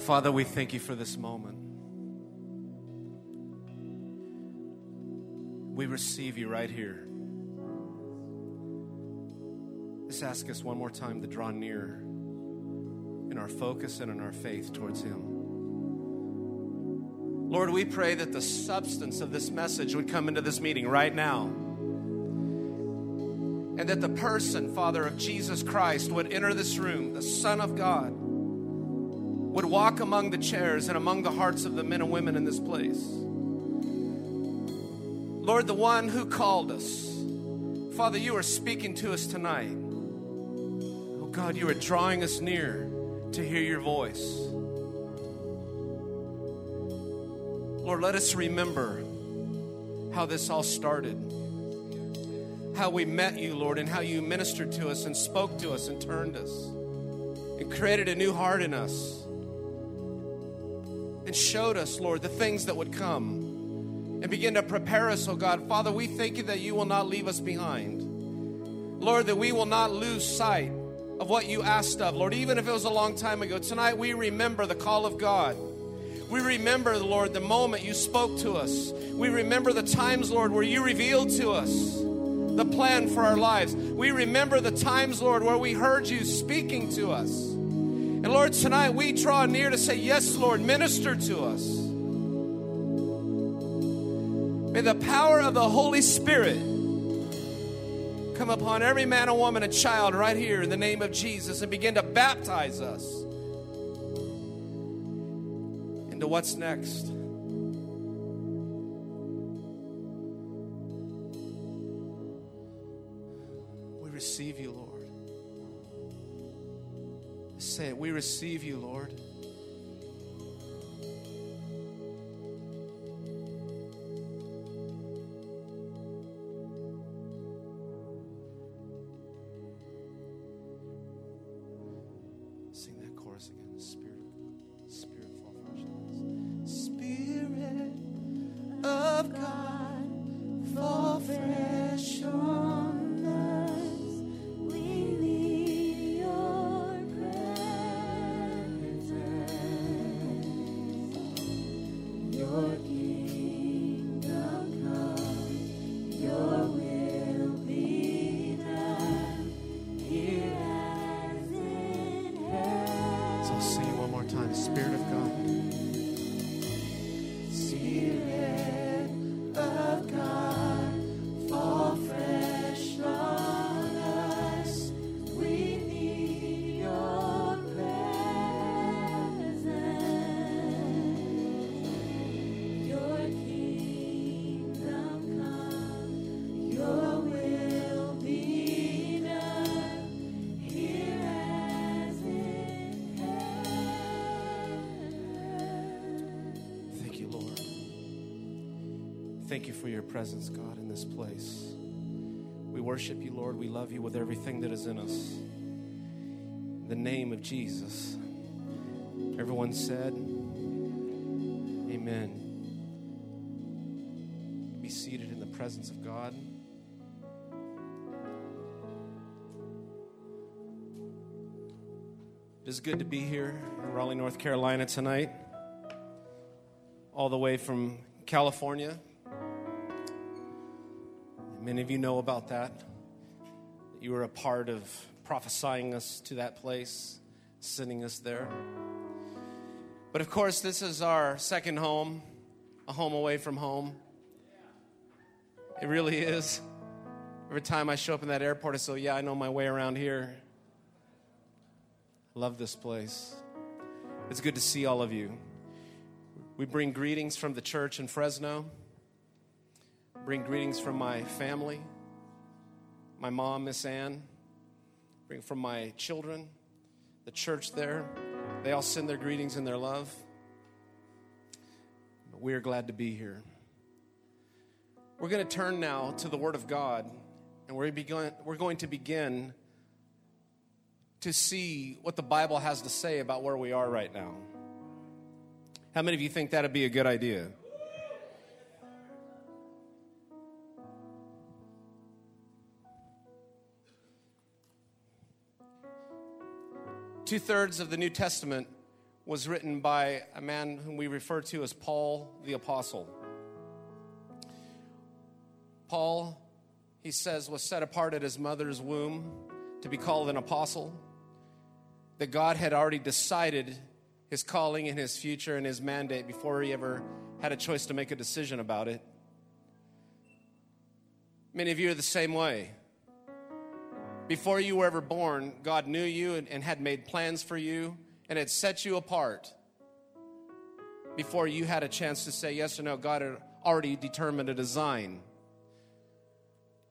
Father, we thank you for this moment. We receive you right here. Just ask us one more time to draw near in our focus and in our faith towards Him. Lord, we pray that the substance of this message would come into this meeting right now. And that the person, Father, of Jesus Christ would enter this room, the Son of God, would walk among the chairs and among the hearts of the men and women in this place. Lord, the one who called us, Father, you are speaking to us tonight. Oh God, you are drawing us near to hear your voice. Lord, let us remember how this all started. How we met you, Lord, and how you ministered to us and spoke to us and turned us and created a new heart in us and showed us, Lord, the things that would come and begin to prepare us, oh God. Father, we thank you that you will not leave us behind. Lord, that we will not lose sight of what you asked of, Lord, even if it was a long time ago. Tonight we remember the call of God. We remember, Lord, the moment you spoke to us. We remember the times, Lord, where you revealed to us the plan for our lives. We remember the times, Lord, where we heard you speaking to us. And Lord, tonight we draw near to say, Yes, Lord, minister to us. May the power of the Holy Spirit come upon every man and woman and child right here in the name of Jesus and begin to baptize us into what's next. We receive you, Lord. Say it. We receive you, Lord. Sing that chorus again. Spirit, Thank you for your presence, God, in this place. We worship you, Lord. We love you with everything that is in us. In the name of Jesus. Everyone said, Amen. Be seated in the presence of God. It is good to be here in Raleigh, North Carolina tonight all the way from California. Many of you know about that. You were a part of prophesying us to that place, sending us there. But of course, this is our second home, a home away from home. It really is. Every time I show up in that airport, I say, Yeah, I know my way around here. Love this place. It's good to see all of you. We bring greetings from the church in Fresno. Bring greetings from my family, my mom, Miss Ann. Bring from my children, the church there. They all send their greetings and their love. But we are glad to be here. We're going to turn now to the Word of God, and we're, we're going to begin to see what the Bible has to say about where we are right now. How many of you think that'd be a good idea? Two thirds of the New Testament was written by a man whom we refer to as Paul the Apostle. Paul, he says, was set apart at his mother's womb to be called an apostle. That God had already decided his calling and his future and his mandate before he ever had a choice to make a decision about it. Many of you are the same way. Before you were ever born, God knew you and, and had made plans for you and had set you apart. Before you had a chance to say yes or no, God had already determined a design.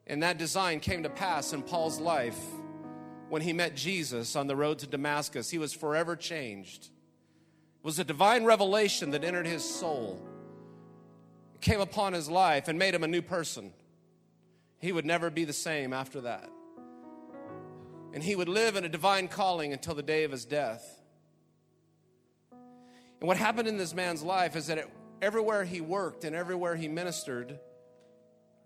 And that design came to pass in Paul's life when he met Jesus on the road to Damascus. He was forever changed. It was a divine revelation that entered his soul, it came upon his life, and made him a new person. He would never be the same after that. And he would live in a divine calling until the day of his death. And what happened in this man's life is that it, everywhere he worked and everywhere he ministered,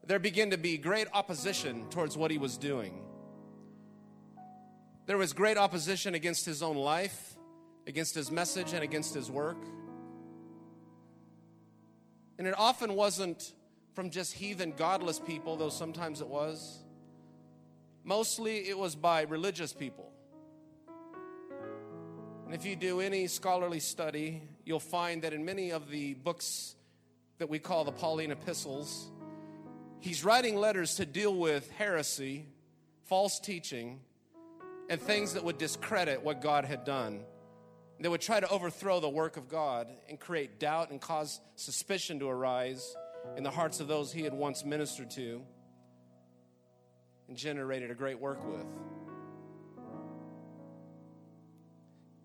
there began to be great opposition towards what he was doing. There was great opposition against his own life, against his message, and against his work. And it often wasn't from just heathen, godless people, though sometimes it was. Mostly it was by religious people. And if you do any scholarly study, you'll find that in many of the books that we call the Pauline epistles, he's writing letters to deal with heresy, false teaching, and things that would discredit what God had done. They would try to overthrow the work of God and create doubt and cause suspicion to arise in the hearts of those he had once ministered to and generated a great work with.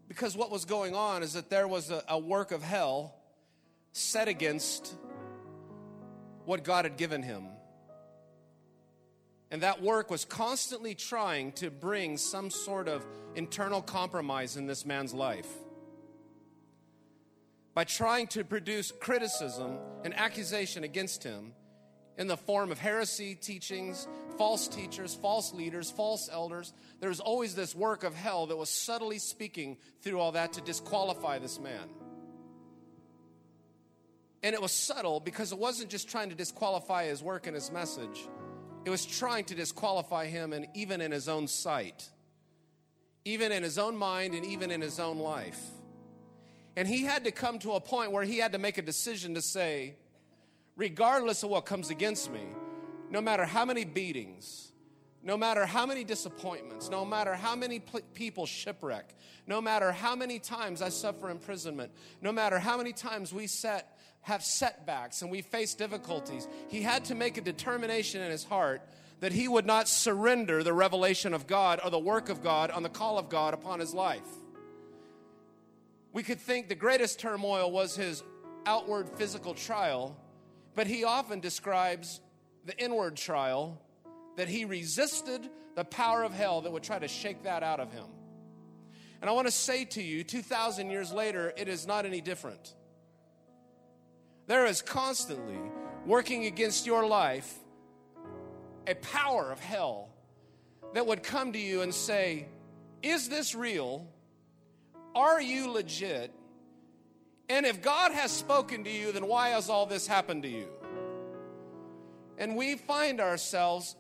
Because what was going on is that there was a, a work of hell set against what God had given him. And that work was constantly trying to bring some sort of internal compromise in this man's life. By trying to produce criticism and accusation against him in the form of heresy teachings, false teachers, false leaders, false elders, there was always this work of hell that was subtly speaking through all that to disqualify this man. And it was subtle because it wasn't just trying to disqualify his work and his message it was trying to disqualify him, and even in his own sight, even in his own mind, and even in his own life. And he had to come to a point where he had to make a decision to say, regardless of what comes against me, no matter how many beatings, no matter how many disappointments, no matter how many pl- people shipwreck, no matter how many times I suffer imprisonment, no matter how many times we set have setbacks and we face difficulties, he had to make a determination in his heart that he would not surrender the revelation of God or the work of God on the call of God upon his life. We could think the greatest turmoil was his outward physical trial, but he often describes the inward trial that he resisted the power of hell that would try to shake that out of him. And I want to say to you, 2,000 years later, it is not any different. There is constantly working against your life a power of hell that would come to you and say, Is this real? Are you legit? And if God has spoken to you, then why has all this happened to you? And we find ourselves,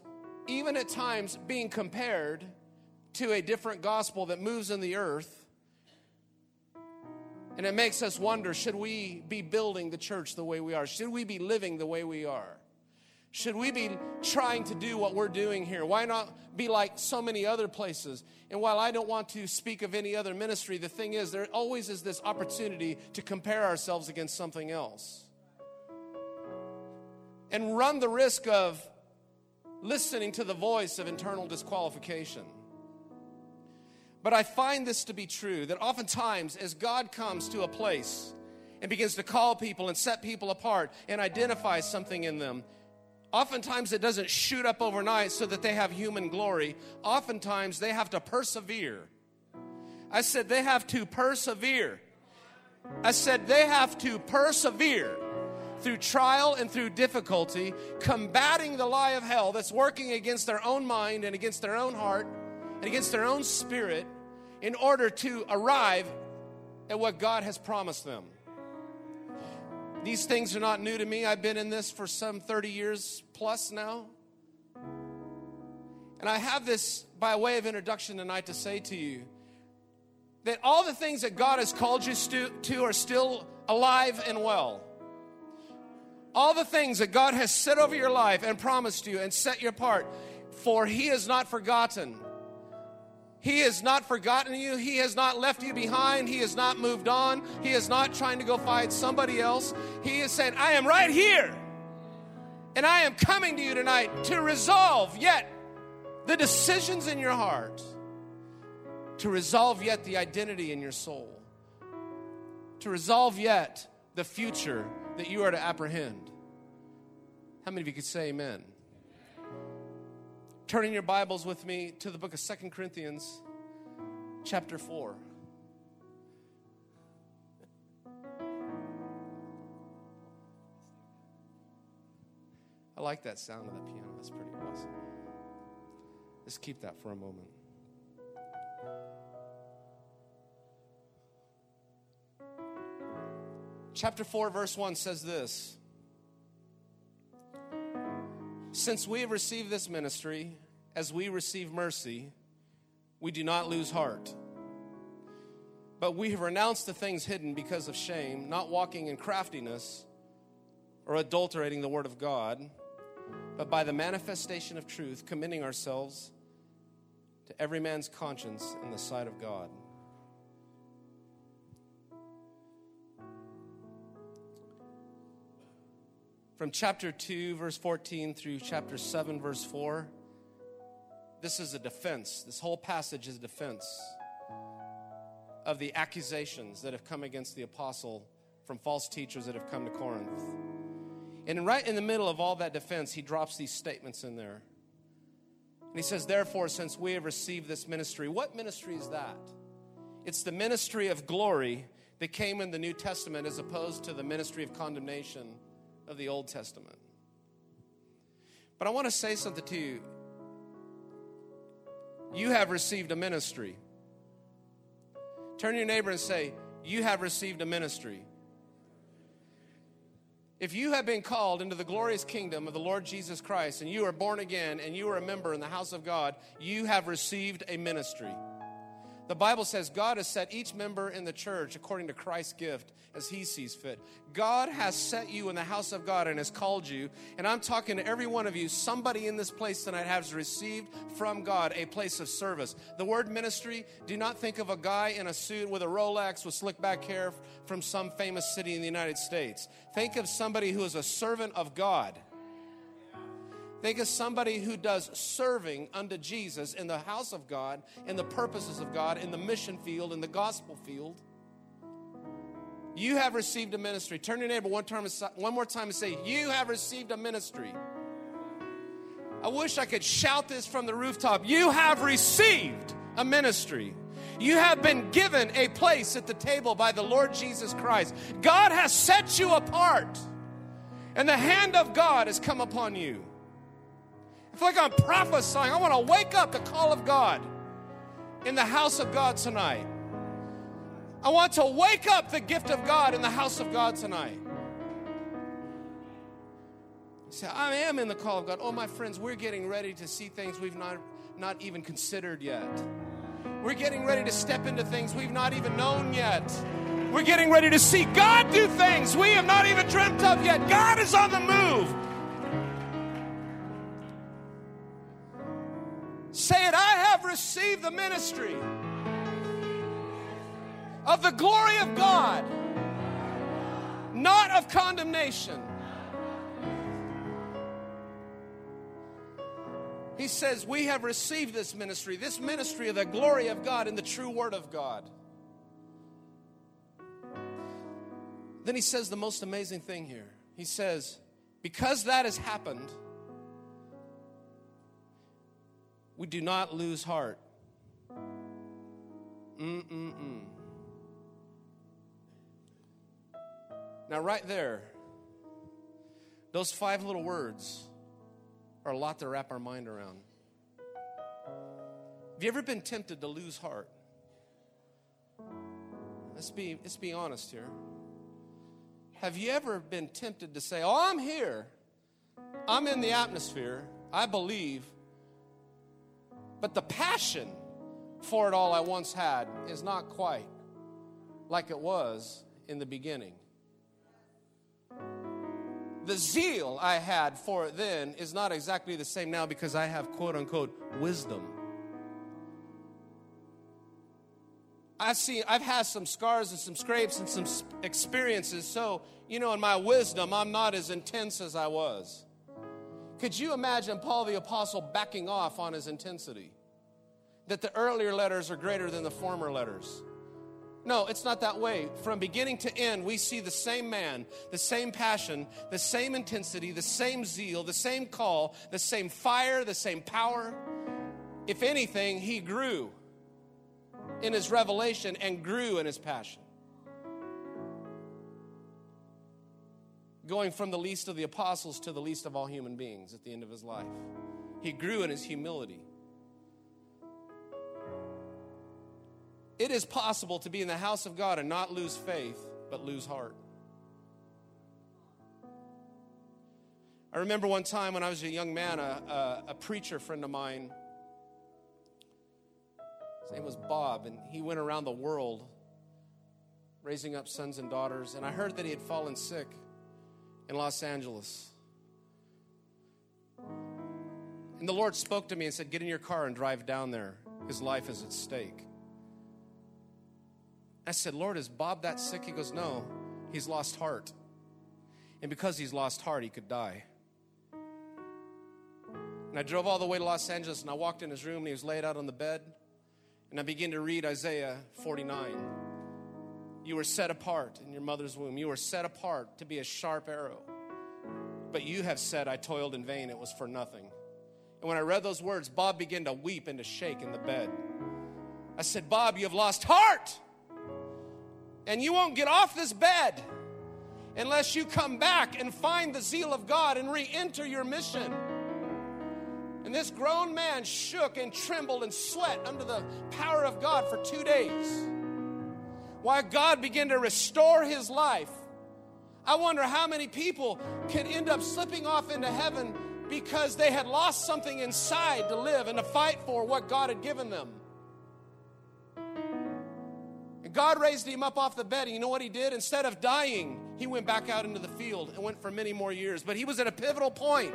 even at times, being compared to a different gospel that moves in the earth and it makes us wonder should we be building the church the way we are? Should we be living the way we are? Should we be trying to do what we're doing here? Why not be like so many other places? And while I don't want to speak of any other ministry, the thing is, there always is this opportunity to compare ourselves against something else and run the risk of listening to the voice of internal disqualification. But I find this to be true that oftentimes, as God comes to a place and begins to call people and set people apart and identify something in them, oftentimes it doesn't shoot up overnight so that they have human glory. Oftentimes they have to persevere. I said they have to persevere. I said they have to persevere through trial and through difficulty, combating the lie of hell that's working against their own mind and against their own heart and against their own spirit in order to arrive at what God has promised them. These things are not new to me. I've been in this for some 30 years plus now. And I have this by way of introduction tonight to say to you that all the things that God has called you stu- to are still alive and well. All the things that God has set over your life and promised you and set you apart, for He has not forgotten. He has not forgotten you. He has not left you behind. He has not moved on. He is not trying to go find somebody else. He is saying, I am right here. And I am coming to you tonight to resolve yet the decisions in your heart, to resolve yet the identity in your soul, to resolve yet the future that you are to apprehend. How many of you could say amen? Turning your Bibles with me to the book of Second Corinthians, chapter 4. I like that sound of the piano. That's pretty awesome. Let's keep that for a moment. Chapter 4, verse 1 says this Since we have received this ministry, as we receive mercy, we do not lose heart. But we have renounced the things hidden because of shame, not walking in craftiness or adulterating the word of God, but by the manifestation of truth, commending ourselves to every man's conscience in the sight of God. From chapter 2, verse 14 through chapter 7, verse 4, this is a defense. This whole passage is a defense of the accusations that have come against the apostle from false teachers that have come to Corinth. And right in the middle of all that defense, he drops these statements in there. And he says, Therefore, since we have received this ministry, what ministry is that? It's the ministry of glory that came in the New Testament as opposed to the ministry of condemnation of the Old Testament. But I want to say something to you. You have received a ministry. Turn to your neighbor and say, You have received a ministry. If you have been called into the glorious kingdom of the Lord Jesus Christ and you are born again and you are a member in the house of God, you have received a ministry. The Bible says God has set each member in the church according to Christ's gift as he sees fit. God has set you in the house of God and has called you. And I'm talking to every one of you. Somebody in this place tonight has received from God a place of service. The word ministry, do not think of a guy in a suit with a Rolex with slick back hair from some famous city in the United States. Think of somebody who is a servant of God. Think of somebody who does serving unto Jesus in the house of God, in the purposes of God, in the mission field, in the gospel field. You have received a ministry. Turn your neighbor one, time, one more time and say, You have received a ministry. I wish I could shout this from the rooftop. You have received a ministry. You have been given a place at the table by the Lord Jesus Christ. God has set you apart, and the hand of God has come upon you. I feel like I'm prophesying. I want to wake up the call of God in the house of God tonight. I want to wake up the gift of God in the house of God tonight. Say, I am in the call of God. Oh, my friends, we're getting ready to see things we've not, not even considered yet. We're getting ready to step into things we've not even known yet. We're getting ready to see God do things we have not even dreamt of yet. God is on the move. Say it, I have received the ministry of the glory of God, not of condemnation. He says, We have received this ministry, this ministry of the glory of God in the true word of God. Then he says the most amazing thing here. He says, Because that has happened, we do not lose heart. Mm-mm-mm. Now, right there, those five little words are a lot to wrap our mind around. Have you ever been tempted to lose heart? let's be, let's be honest here. Have you ever been tempted to say, Oh, I'm here, I'm in the atmosphere, I believe, but the passion for it all I once had is not quite like it was in the beginning? The zeal I had for it then is not exactly the same now because I have quote unquote wisdom. I've seen, I've had some scars and some scrapes and some experiences. So, you know, in my wisdom, I'm not as intense as I was. Could you imagine Paul the Apostle backing off on his intensity? That the earlier letters are greater than the former letters. No, it's not that way. From beginning to end, we see the same man, the same passion, the same intensity, the same zeal, the same call, the same fire, the same power. If anything, he grew in his revelation and grew in his passion. Going from the least of the apostles to the least of all human beings at the end of his life. He grew in his humility. It is possible to be in the house of God and not lose faith, but lose heart. I remember one time when I was a young man, a, a, a preacher friend of mine, his name was Bob, and he went around the world raising up sons and daughters. And I heard that he had fallen sick in Los Angeles. And the Lord spoke to me and said, Get in your car and drive down there. His life is at stake. I said, Lord, is Bob that sick? He goes, No, he's lost heart. And because he's lost heart, he could die. And I drove all the way to Los Angeles and I walked in his room and he was laid out on the bed. And I began to read Isaiah 49. You were set apart in your mother's womb. You were set apart to be a sharp arrow. But you have said, I toiled in vain. It was for nothing. And when I read those words, Bob began to weep and to shake in the bed. I said, Bob, you have lost heart. And you won't get off this bed unless you come back and find the zeal of God and re enter your mission. And this grown man shook and trembled and sweat under the power of God for two days. While God began to restore his life. I wonder how many people can end up slipping off into heaven because they had lost something inside to live and to fight for what God had given them. And God raised him up off the bed, and you know what he did? Instead of dying, he went back out into the field and went for many more years. But he was at a pivotal point.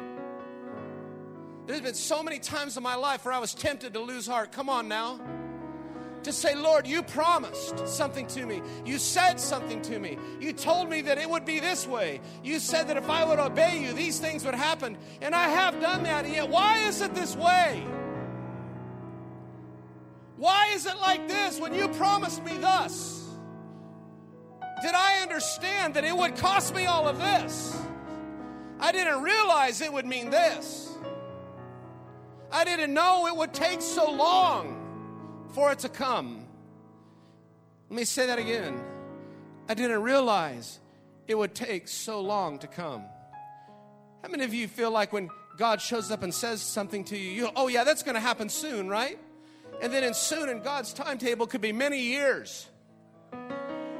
There's been so many times in my life where I was tempted to lose heart. Come on now. To say, Lord, you promised something to me. You said something to me. You told me that it would be this way. You said that if I would obey you, these things would happen. And I have done that. And yet, why is it this way? Why is it like this when you promised me thus? Did I understand that it would cost me all of this? I didn't realize it would mean this. I didn't know it would take so long for it to come. Let me say that again. I didn't realize it would take so long to come. How many of you feel like when God shows up and says something to you, you oh, yeah, that's going to happen soon, right? And then in soon in God's timetable could be many years.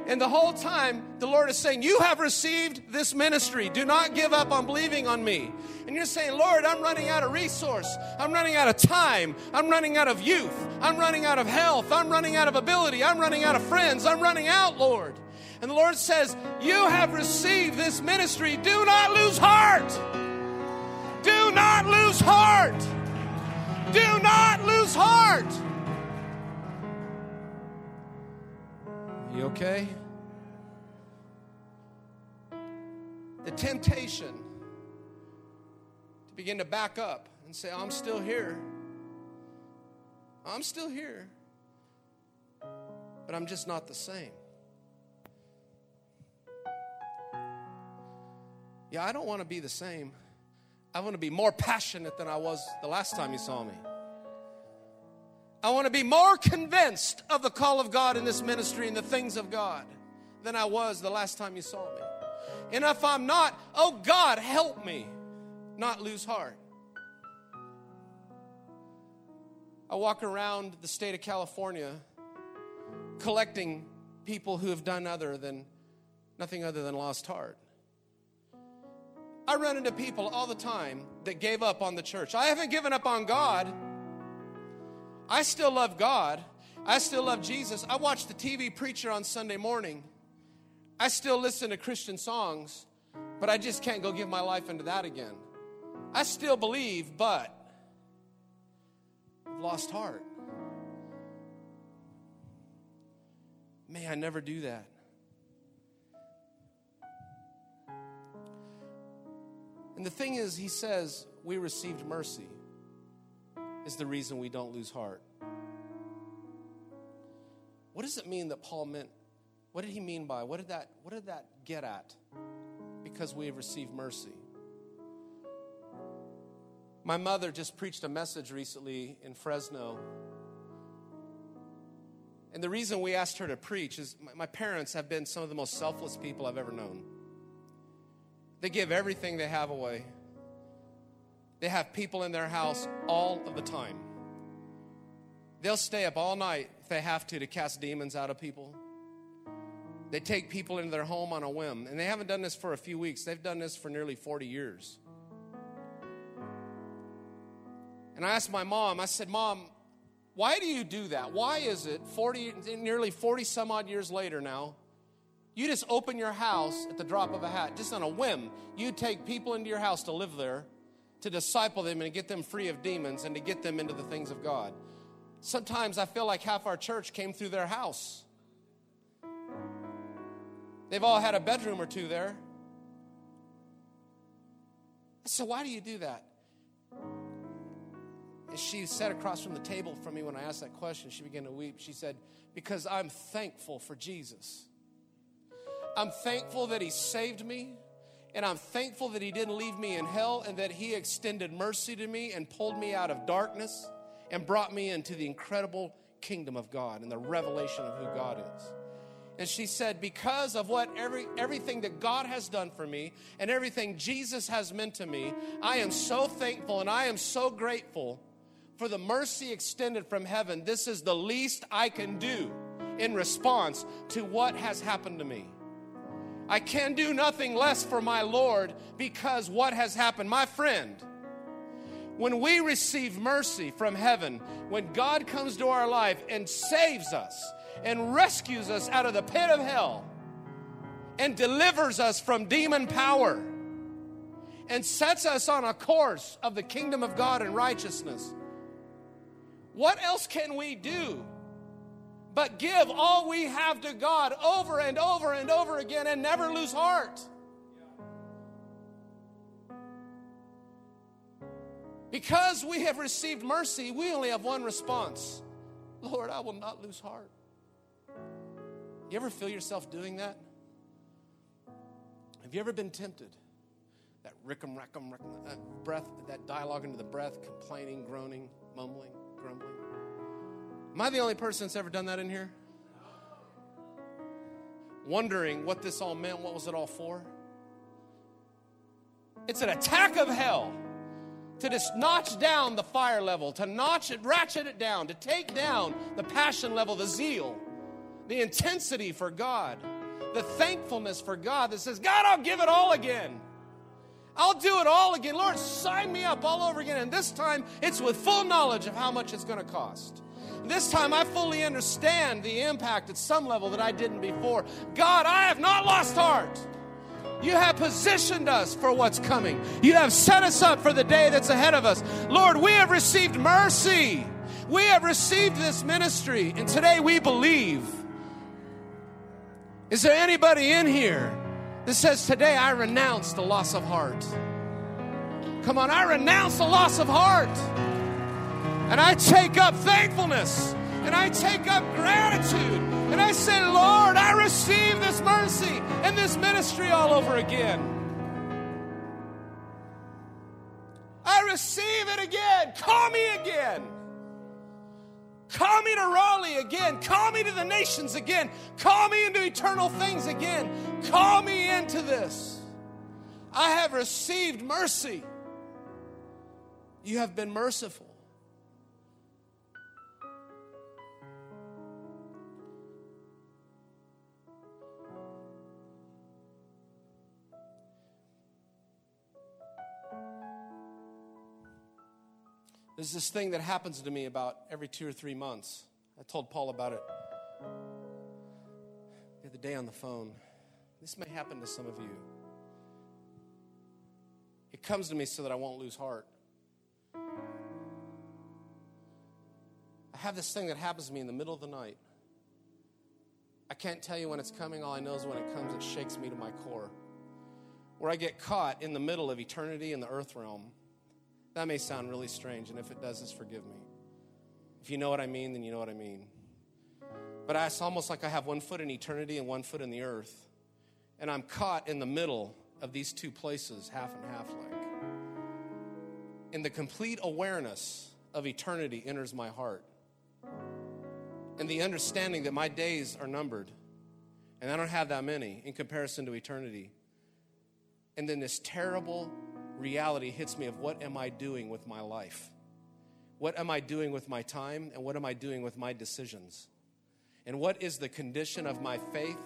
And the whole time, the Lord is saying, You have received this ministry. Do not give up on believing on me. And you're saying, Lord, I'm running out of resource. I'm running out of time. I'm running out of youth. I'm running out of health. I'm running out of ability. I'm running out of friends. I'm running out, Lord. And the Lord says, You have received this ministry. Do not lose heart. Do not lose heart. Do not lose heart. You okay? The temptation to begin to back up and say, I'm still here. I'm still here. But I'm just not the same. Yeah, I don't want to be the same. I want to be more passionate than I was the last time you saw me. I want to be more convinced of the call of God in this ministry and the things of God than I was the last time you saw me. And if I'm not, oh God, help me not lose heart. I walk around the state of California collecting people who have done other than nothing other than lost heart. I run into people all the time that gave up on the church. I haven't given up on God. I still love God. I still love Jesus. I watch the TV preacher on Sunday morning. I still listen to Christian songs, but I just can't go give my life into that again. I still believe, but I've lost heart. May I never do that. And the thing is, he says, we received mercy, is the reason we don't lose heart. What does it mean that Paul meant? What did he mean by? What did that, what did that get at? Because we have received mercy. My mother just preached a message recently in Fresno. And the reason we asked her to preach is my, my parents have been some of the most selfless people I've ever known. They give everything they have away. They have people in their house all of the time. They'll stay up all night if they have to to cast demons out of people. They take people into their home on a whim. And they haven't done this for a few weeks, they've done this for nearly 40 years. And I asked my mom, I said, Mom, why do you do that? Why is it 40, nearly 40 some odd years later now, you just open your house at the drop of a hat, just on a whim. You take people into your house to live there, to disciple them and get them free of demons and to get them into the things of God. Sometimes I feel like half our church came through their house. They've all had a bedroom or two there. So, why do you do that? And she sat across from the table from me when I asked that question, she began to weep. She said, Because I'm thankful for Jesus. I'm thankful that He saved me, and I'm thankful that He didn't leave me in hell and that He extended mercy to me and pulled me out of darkness and brought me into the incredible kingdom of God and the revelation of who God is. And she said, because of what every everything that God has done for me and everything Jesus has meant to me, I am so thankful and I am so grateful for the mercy extended from heaven. This is the least I can do in response to what has happened to me. I can do nothing less for my Lord because what has happened. My friend, when we receive mercy from heaven, when God comes to our life and saves us and rescues us out of the pit of hell and delivers us from demon power and sets us on a course of the kingdom of God and righteousness, what else can we do but give all we have to God over and over and over again and never lose heart? Because we have received mercy, we only have one response Lord, I will not lose heart. You ever feel yourself doing that? Have you ever been tempted? That rickum, rackum, rackum, that uh, breath, that dialogue into the breath, complaining, groaning, mumbling, grumbling. Am I the only person that's ever done that in here? Wondering what this all meant, what was it all for? It's an attack of hell to just notch down the fire level, to notch it, ratchet it down, to take down the passion level, the zeal, the intensity for God, the thankfulness for God that says, God, I'll give it all again. I'll do it all again. Lord, sign me up all over again. And this time, it's with full knowledge of how much it's going to cost. This time, I fully understand the impact at some level that I didn't before. God, I have not lost heart. You have positioned us for what's coming. You have set us up for the day that's ahead of us. Lord, we have received mercy. We have received this ministry, and today we believe. Is there anybody in here that says, Today I renounce the loss of heart? Come on, I renounce the loss of heart. And I take up thankfulness and I take up gratitude and I say, Lord, I receive this mercy and this ministry all over again. I receive it again. Call me again. Call me to Raleigh again. Call me to the nations again. Call me into eternal things again. Call me into this. I have received mercy. You have been merciful. There's this thing that happens to me about every two or three months. I told Paul about it the other day on the phone. This may happen to some of you. It comes to me so that I won't lose heart. I have this thing that happens to me in the middle of the night. I can't tell you when it's coming. All I know is when it comes, it shakes me to my core. Where I get caught in the middle of eternity in the earth realm. That may sound really strange, and if it does, just forgive me. If you know what I mean, then you know what I mean. But it's almost like I have one foot in eternity and one foot in the earth. And I'm caught in the middle of these two places, half and half like. And the complete awareness of eternity enters my heart. And the understanding that my days are numbered. And I don't have that many in comparison to eternity. And then this terrible reality hits me of what am I doing with my life? What am I doing with my time? And what am I doing with my decisions? And what is the condition of my faith?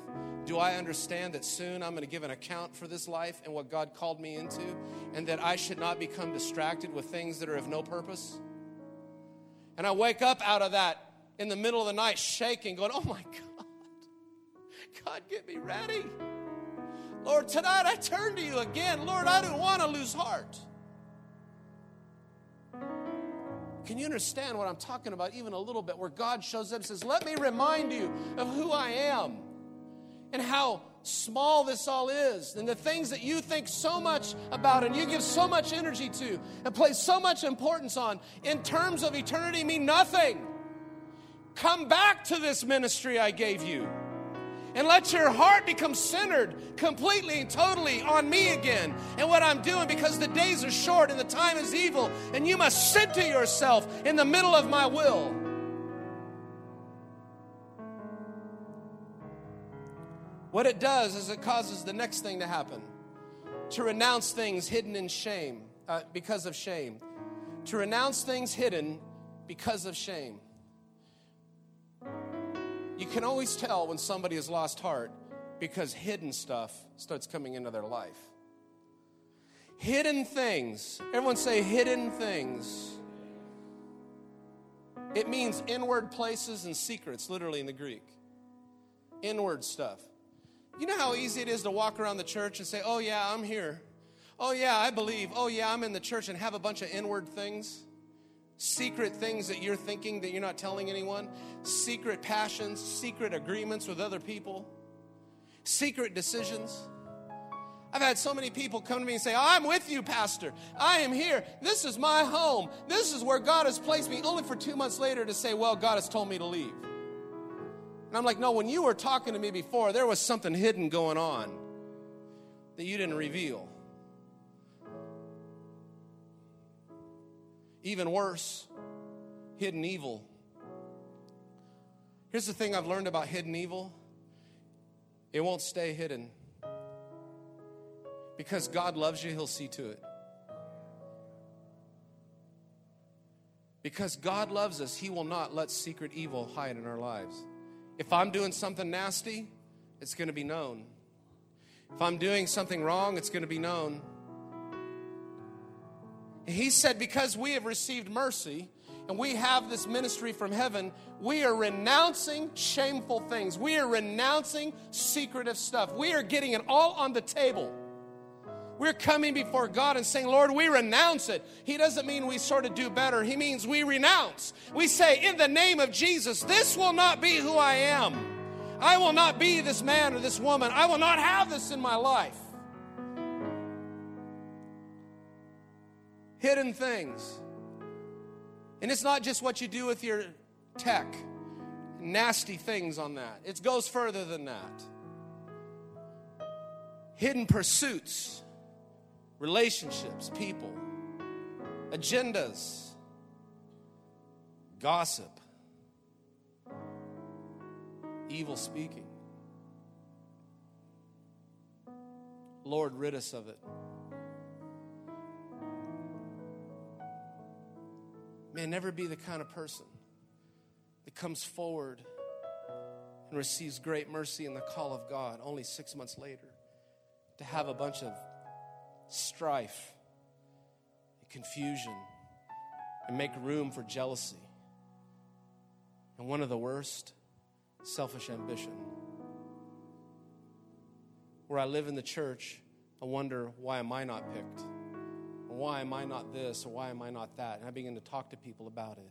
Do I understand that soon I'm going to give an account for this life and what God called me into? And that I should not become distracted with things that are of no purpose? And I wake up out of that in the middle of the night shaking, going, Oh my God, God, get me ready. Lord, tonight I turn to you again. Lord, I don't want to lose heart. Can you understand what I'm talking about even a little bit? Where God shows up and says, Let me remind you of who I am and how small this all is, and the things that you think so much about and you give so much energy to and place so much importance on in terms of eternity mean nothing. Come back to this ministry I gave you and let your heart become centered completely and totally on me again and what I'm doing because the days are short and the time is evil, and you must center yourself in the middle of my will. What it does is it causes the next thing to happen to renounce things hidden in shame, uh, because of shame, to renounce things hidden because of shame. You can always tell when somebody has lost heart because hidden stuff starts coming into their life. Hidden things. Everyone say hidden things. It means inward places and secrets, literally in the Greek. Inward stuff. You know how easy it is to walk around the church and say, Oh, yeah, I'm here. Oh, yeah, I believe. Oh, yeah, I'm in the church and have a bunch of inward things secret things that you're thinking that you're not telling anyone, secret passions, secret agreements with other people, secret decisions. I've had so many people come to me and say, I'm with you, Pastor. I am here. This is my home. This is where God has placed me, only for two months later to say, Well, God has told me to leave. And I'm like, No, when you were talking to me before, there was something hidden going on that you didn't reveal. Even worse, hidden evil. Here's the thing I've learned about hidden evil it won't stay hidden. Because God loves you, He'll see to it. Because God loves us, He will not let secret evil hide in our lives. If I'm doing something nasty, it's going to be known. If I'm doing something wrong, it's going to be known. He said, Because we have received mercy and we have this ministry from heaven, we are renouncing shameful things. We are renouncing secretive stuff. We are getting it all on the table. We're coming before God and saying, Lord, we renounce it. He doesn't mean we sort of do better. He means we renounce. We say, in the name of Jesus, this will not be who I am. I will not be this man or this woman. I will not have this in my life. Hidden things. And it's not just what you do with your tech, nasty things on that. It goes further than that. Hidden pursuits, relationships, people, agendas, gossip, evil speaking. Lord, rid us of it. May never be the kind of person that comes forward and receives great mercy in the call of God only six months later to have a bunch of strife, and confusion, and make room for jealousy. And one of the worst, selfish ambition. Where I live in the church, I wonder why am I not picked? Why am I not this? Or why am I not that? And I begin to talk to people about it.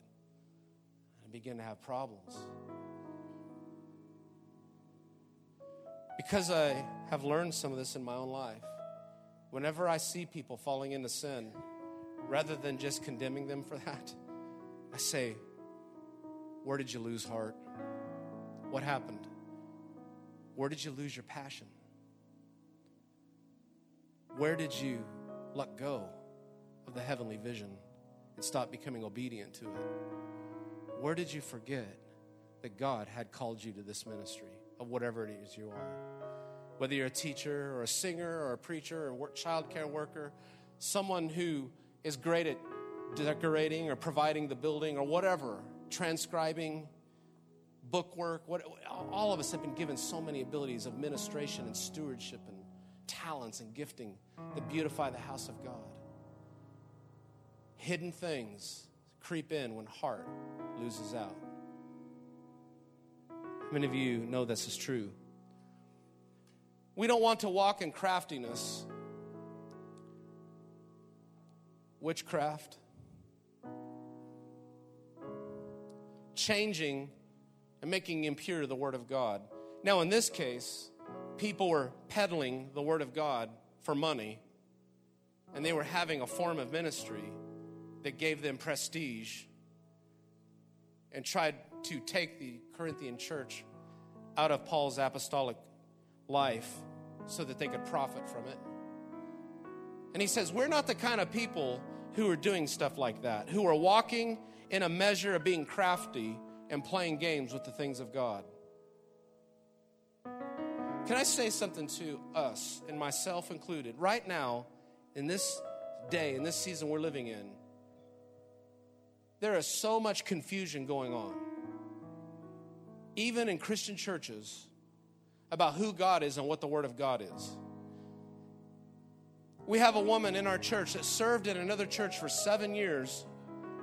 I begin to have problems. Because I have learned some of this in my own life, whenever I see people falling into sin, rather than just condemning them for that, I say, Where did you lose heart? What happened? Where did you lose your passion? Where did you let go of the heavenly vision and stop becoming obedient to it? Where did you forget that God had called you to this ministry of whatever it is you are? Whether you're a teacher or a singer or a preacher or a child care worker, someone who is great at decorating or providing the building or whatever, transcribing, book work, what, all of us have been given so many abilities of ministration and stewardship and talents and gifting that beautify the house of God. Hidden things creep in when heart loses out. Many of you know this is true. We don't want to walk in craftiness, witchcraft, changing and making impure the Word of God. Now, in this case, people were peddling the Word of God for money, and they were having a form of ministry that gave them prestige and tried to take the Corinthian church out of Paul's apostolic life so that they could profit from it. And he says, We're not the kind of people who are doing stuff like that, who are walking in a measure of being crafty and playing games with the things of God. Can I say something to us, and myself included? Right now, in this day, in this season we're living in, there is so much confusion going on, even in Christian churches, about who God is and what the Word of God is. We have a woman in our church that served in another church for seven years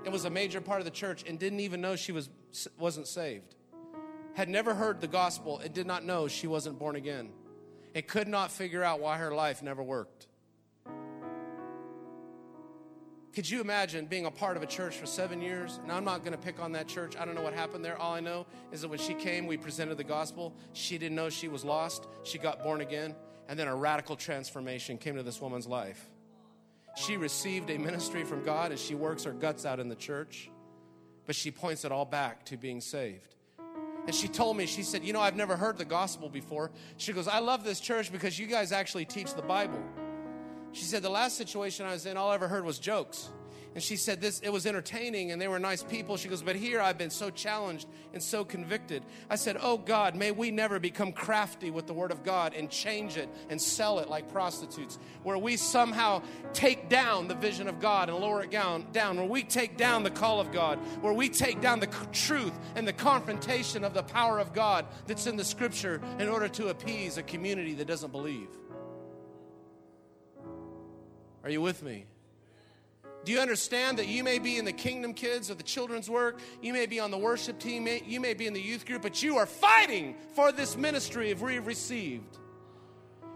and was a major part of the church and didn't even know she was, wasn't saved. Had never heard the gospel and did not know she wasn't born again. And could not figure out why her life never worked. Could you imagine being a part of a church for seven years? Now, I'm not going to pick on that church. I don't know what happened there. All I know is that when she came, we presented the gospel. She didn't know she was lost. She got born again. And then a radical transformation came to this woman's life. She received a ministry from God and she works her guts out in the church, but she points it all back to being saved. And she told me, she said, You know, I've never heard the gospel before. She goes, I love this church because you guys actually teach the Bible. She said, The last situation I was in, all I ever heard was jokes. And she said this it was entertaining and they were nice people. She goes, But here I've been so challenged and so convicted. I said, Oh God, may we never become crafty with the word of God and change it and sell it like prostitutes, where we somehow take down the vision of God and lower it down, down where we take down the call of God, where we take down the truth and the confrontation of the power of God that's in the scripture in order to appease a community that doesn't believe. Are you with me? Do you understand that you may be in the kingdom kids or the children's work? You may be on the worship team, you may be in the youth group, but you are fighting for this ministry if we've received.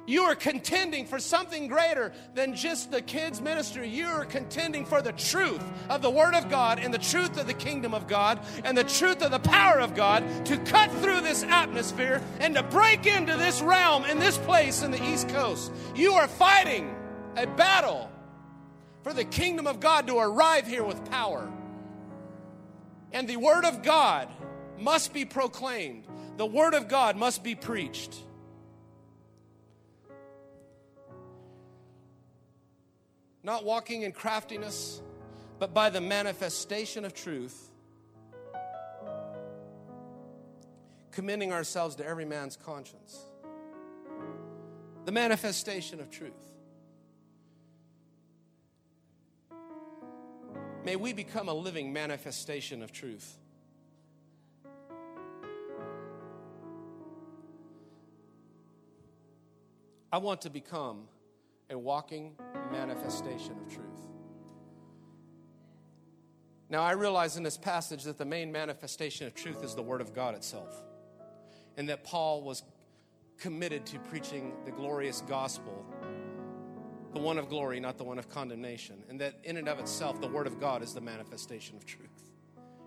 You are contending for something greater than just the kids' ministry. You are contending for the truth of the Word of God and the truth of the kingdom of God and the truth of the power of God to cut through this atmosphere and to break into this realm and this place in the East Coast. You are fighting a battle for the kingdom of God to arrive here with power. And the word of God must be proclaimed, the word of God must be preached. Not walking in craftiness, but by the manifestation of truth, commending ourselves to every man's conscience. The manifestation of truth. May we become a living manifestation of truth. I want to become a walking manifestation of truth. Now, I realize in this passage that the main manifestation of truth is the Word of God itself, and that Paul was committed to preaching the glorious gospel, the one of glory, not the one of condemnation, and that in and of itself, the Word of God is the manifestation of truth.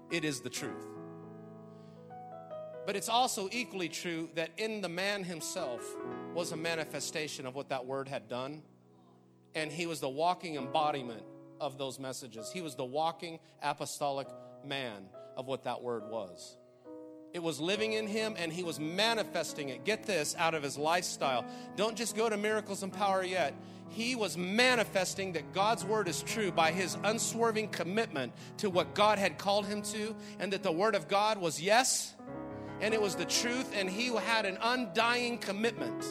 It is the truth. But it's also equally true that in the man himself was a manifestation of what that Word had done, and he was the walking embodiment of those messages. He was the walking apostolic man of what that word was. It was living in him and he was manifesting it. Get this out of his lifestyle. Don't just go to miracles and power yet. He was manifesting that God's word is true by his unswerving commitment to what God had called him to, and that the word of God was yes, and it was the truth, and he had an undying commitment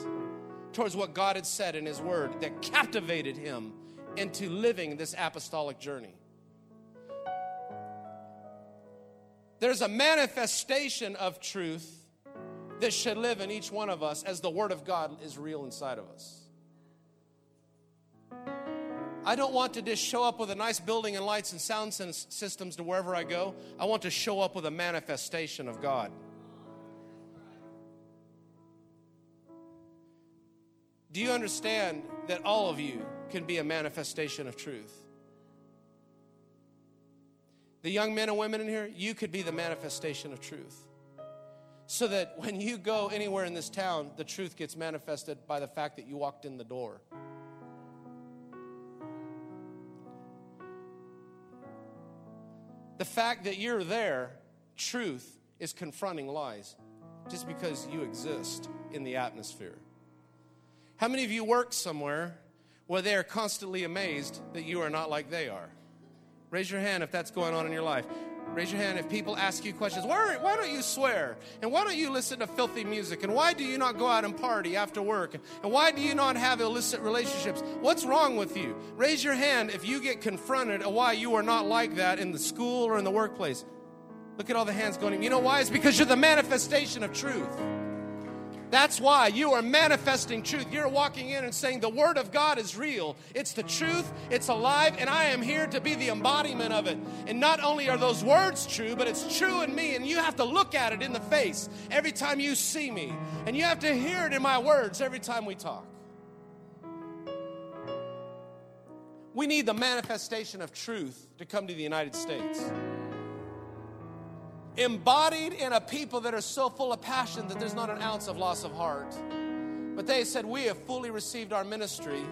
towards what God had said in his word that captivated him into living this apostolic journey. There's a manifestation of truth that should live in each one of us as the Word of God is real inside of us. I don't want to just show up with a nice building and lights and sound systems to wherever I go. I want to show up with a manifestation of God. Do you understand that all of you can be a manifestation of truth? The young men and women in here, you could be the manifestation of truth. So that when you go anywhere in this town, the truth gets manifested by the fact that you walked in the door. The fact that you're there, truth is confronting lies just because you exist in the atmosphere. How many of you work somewhere where they are constantly amazed that you are not like they are? Raise your hand if that's going on in your life. Raise your hand if people ask you questions. Why, why don't you swear? And why don't you listen to filthy music? And why do you not go out and party after work? And why do you not have illicit relationships? What's wrong with you? Raise your hand if you get confronted why you are not like that in the school or in the workplace. Look at all the hands going. You know why? It's because you're the manifestation of truth. That's why you are manifesting truth. You're walking in and saying, The Word of God is real. It's the truth, it's alive, and I am here to be the embodiment of it. And not only are those words true, but it's true in me, and you have to look at it in the face every time you see me. And you have to hear it in my words every time we talk. We need the manifestation of truth to come to the United States embodied in a people that are so full of passion that there's not an ounce of loss of heart. But they said, We have fully received our ministry,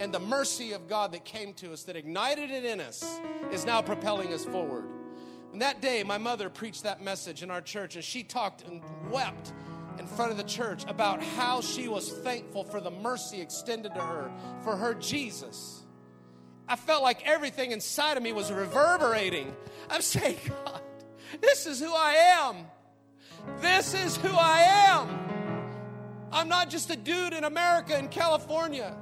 and the mercy of God that came to us, that ignited it in us, is now propelling us forward. And that day, my mother preached that message in our church, and she talked and wept in front of the church about how she was thankful for the mercy extended to her, for her Jesus. I felt like everything inside of me was reverberating. I'm saying, God, this is who I am. This is who I am. I'm not just a dude in America in California.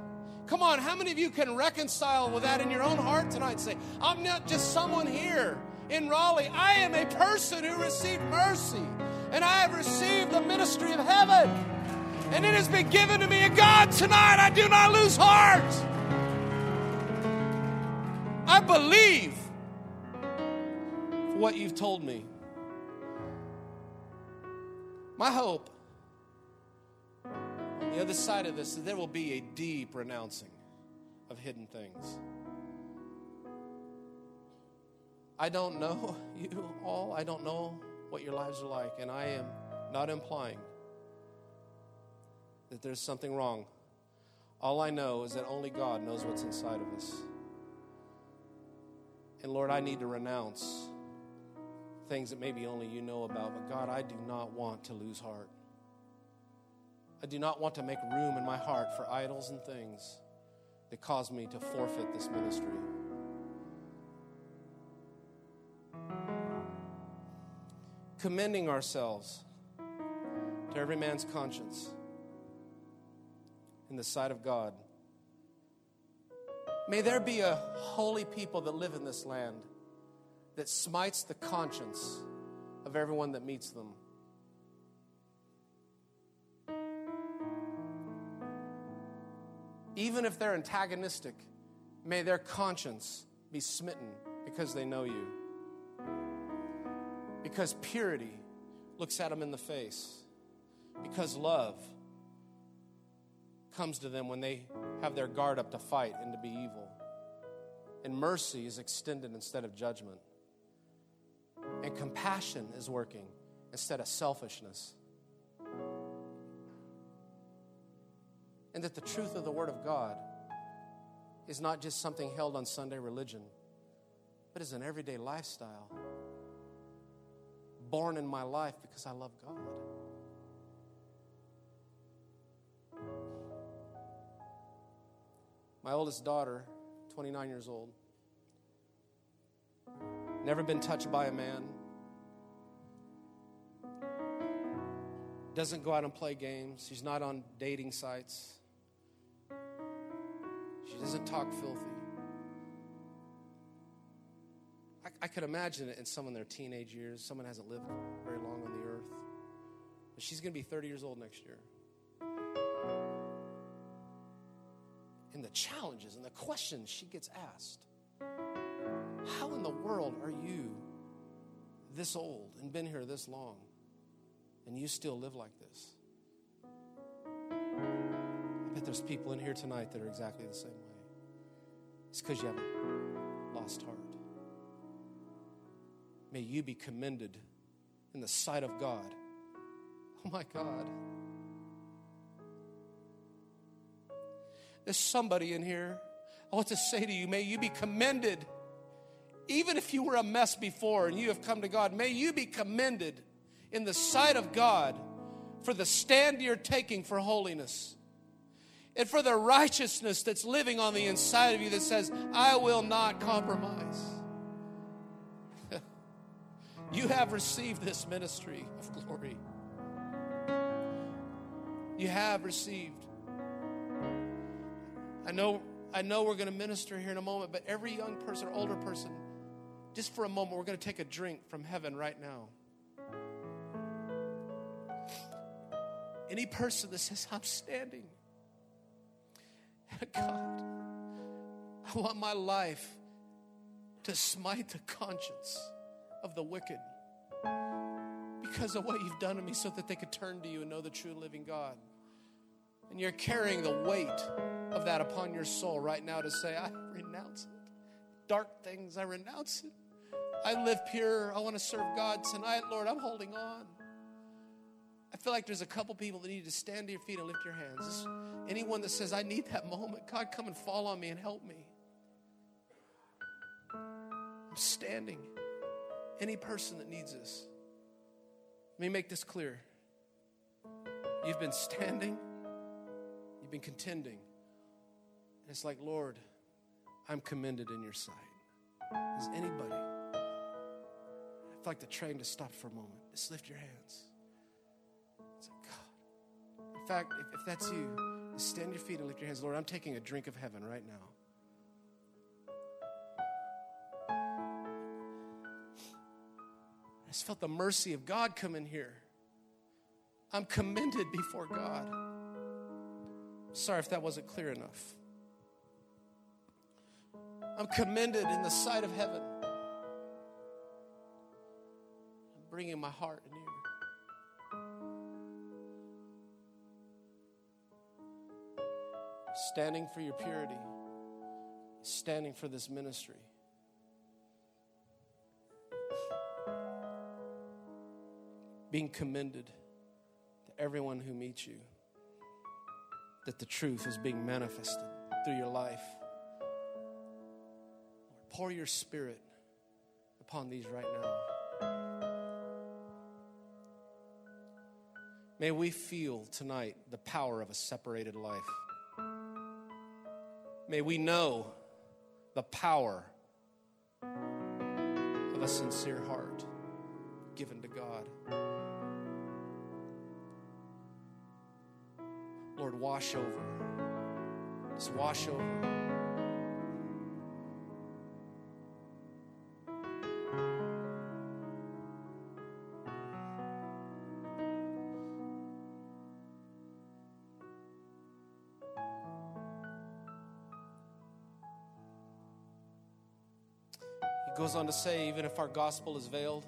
Come on, how many of you can reconcile with that in your own heart tonight? Say, I'm not just someone here in Raleigh. I am a person who received mercy, and I have received the ministry of heaven. And it has been given to me. And God, tonight I do not lose heart. I believe for what you've told me. My hope on the other side of this is there will be a deep renouncing of hidden things. I don't know you all. I don't know what your lives are like, and I am not implying that there's something wrong. All I know is that only God knows what's inside of us. And Lord, I need to renounce things that maybe only you know about. But God, I do not want to lose heart. I do not want to make room in my heart for idols and things that cause me to forfeit this ministry. Commending ourselves to every man's conscience in the sight of God. May there be a holy people that live in this land that smites the conscience of everyone that meets them. Even if they're antagonistic, may their conscience be smitten because they know you. Because purity looks at them in the face. Because love comes to them when they have their guard up to fight and to be evil. And mercy is extended instead of judgment. And compassion is working instead of selfishness. And that the truth of the Word of God is not just something held on Sunday religion, but is an everyday lifestyle. Born in my life because I love God. My oldest daughter, 29 years old, never been touched by a man, doesn't go out and play games, she's not on dating sites, she doesn't talk filthy. I, I could imagine it in some of their teenage years. Someone hasn't lived very long on the earth. But she's going to be 30 years old next year. and the challenges and the questions she gets asked. How in the world are you this old and been here this long and you still live like this? I bet there's people in here tonight that are exactly the same way. It's because you have a lost heart. May you be commended in the sight of God. Oh my God. There's somebody in here. I want to say to you, may you be commended. Even if you were a mess before and you have come to God, may you be commended in the sight of God for the stand you're taking for holiness and for the righteousness that's living on the inside of you that says, I will not compromise. you have received this ministry of glory. You have received. I know, I know we're going to minister here in a moment, but every young person or older person, just for a moment, we're going to take a drink from heaven right now. Any person that says, I'm standing, God, I want my life to smite the conscience of the wicked because of what you've done to me so that they could turn to you and know the true living God. And you're carrying the weight of that upon your soul right now to say, I renounce it. Dark things, I renounce it. I live pure. I want to serve God tonight, Lord. I'm holding on. I feel like there's a couple people that need to stand to your feet and lift your hands. Anyone that says, I need that moment, God, come and fall on me and help me. I'm standing. Any person that needs this. Let me make this clear. You've been standing, you've been contending. And it's like, Lord, I'm commended in your sight. Is anybody? I'd like the train to stop for a moment. Just lift your hands. In fact, if, if that's you, stand your feet and lift your hands. Lord, I'm taking a drink of heaven right now. I just felt the mercy of God come in here. I'm commended before God. Sorry if that wasn't clear enough. I'm commended in the sight of heaven. I'm bringing my heart near. Standing for your purity, standing for this ministry. Being commended to everyone who meets you that the truth is being manifested through your life. Pour your spirit upon these right now. May we feel tonight the power of a separated life. May we know the power of a sincere heart given to God. Lord, wash over. Just wash over. Goes on to say, even if our gospel is veiled,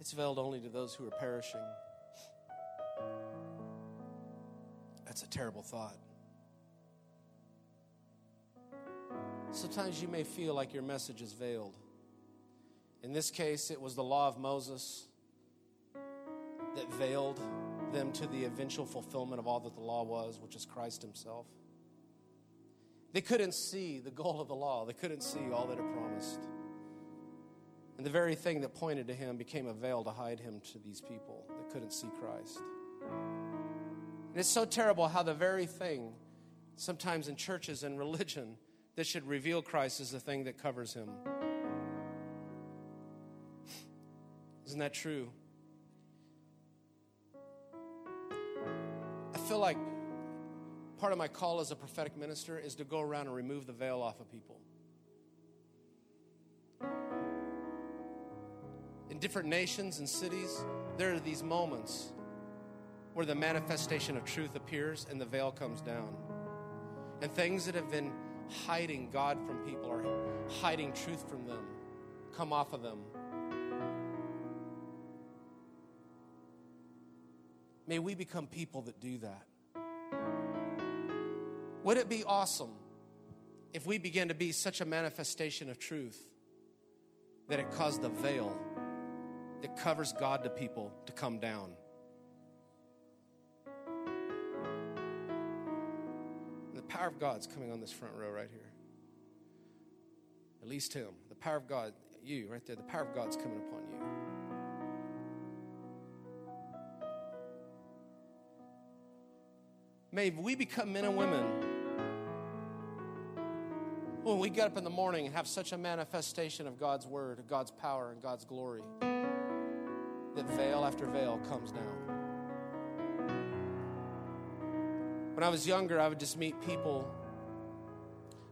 It's veiled only to those who are perishing. That's a terrible thought. Sometimes you may feel like your message is veiled. In this case, it was the law of Moses that veiled them to the eventual fulfillment of all that the law was, which is Christ Himself. They couldn't see the goal of the law, they couldn't see all that it promised. And the very thing that pointed to Him became a veil to hide Him to these people that couldn't see Christ. And it's so terrible how the very thing, sometimes in churches and religion, that should reveal Christ is the thing that covers Him. Isn't that true? I feel like part of my call as a prophetic minister is to go around and remove the veil off of people. In different nations and cities, there are these moments where the manifestation of truth appears and the veil comes down. And things that have been hiding God from people or hiding truth from them come off of them. May we become people that do that. Would it be awesome if we began to be such a manifestation of truth that it caused the veil that covers God to people to come down? The power of God's coming on this front row right here. At least Him. The power of God, you right there, the power of God's coming upon you. May we become men and women when we get up in the morning and have such a manifestation of God's word, God's power, and God's glory that veil after veil comes down. When I was younger, I would just meet people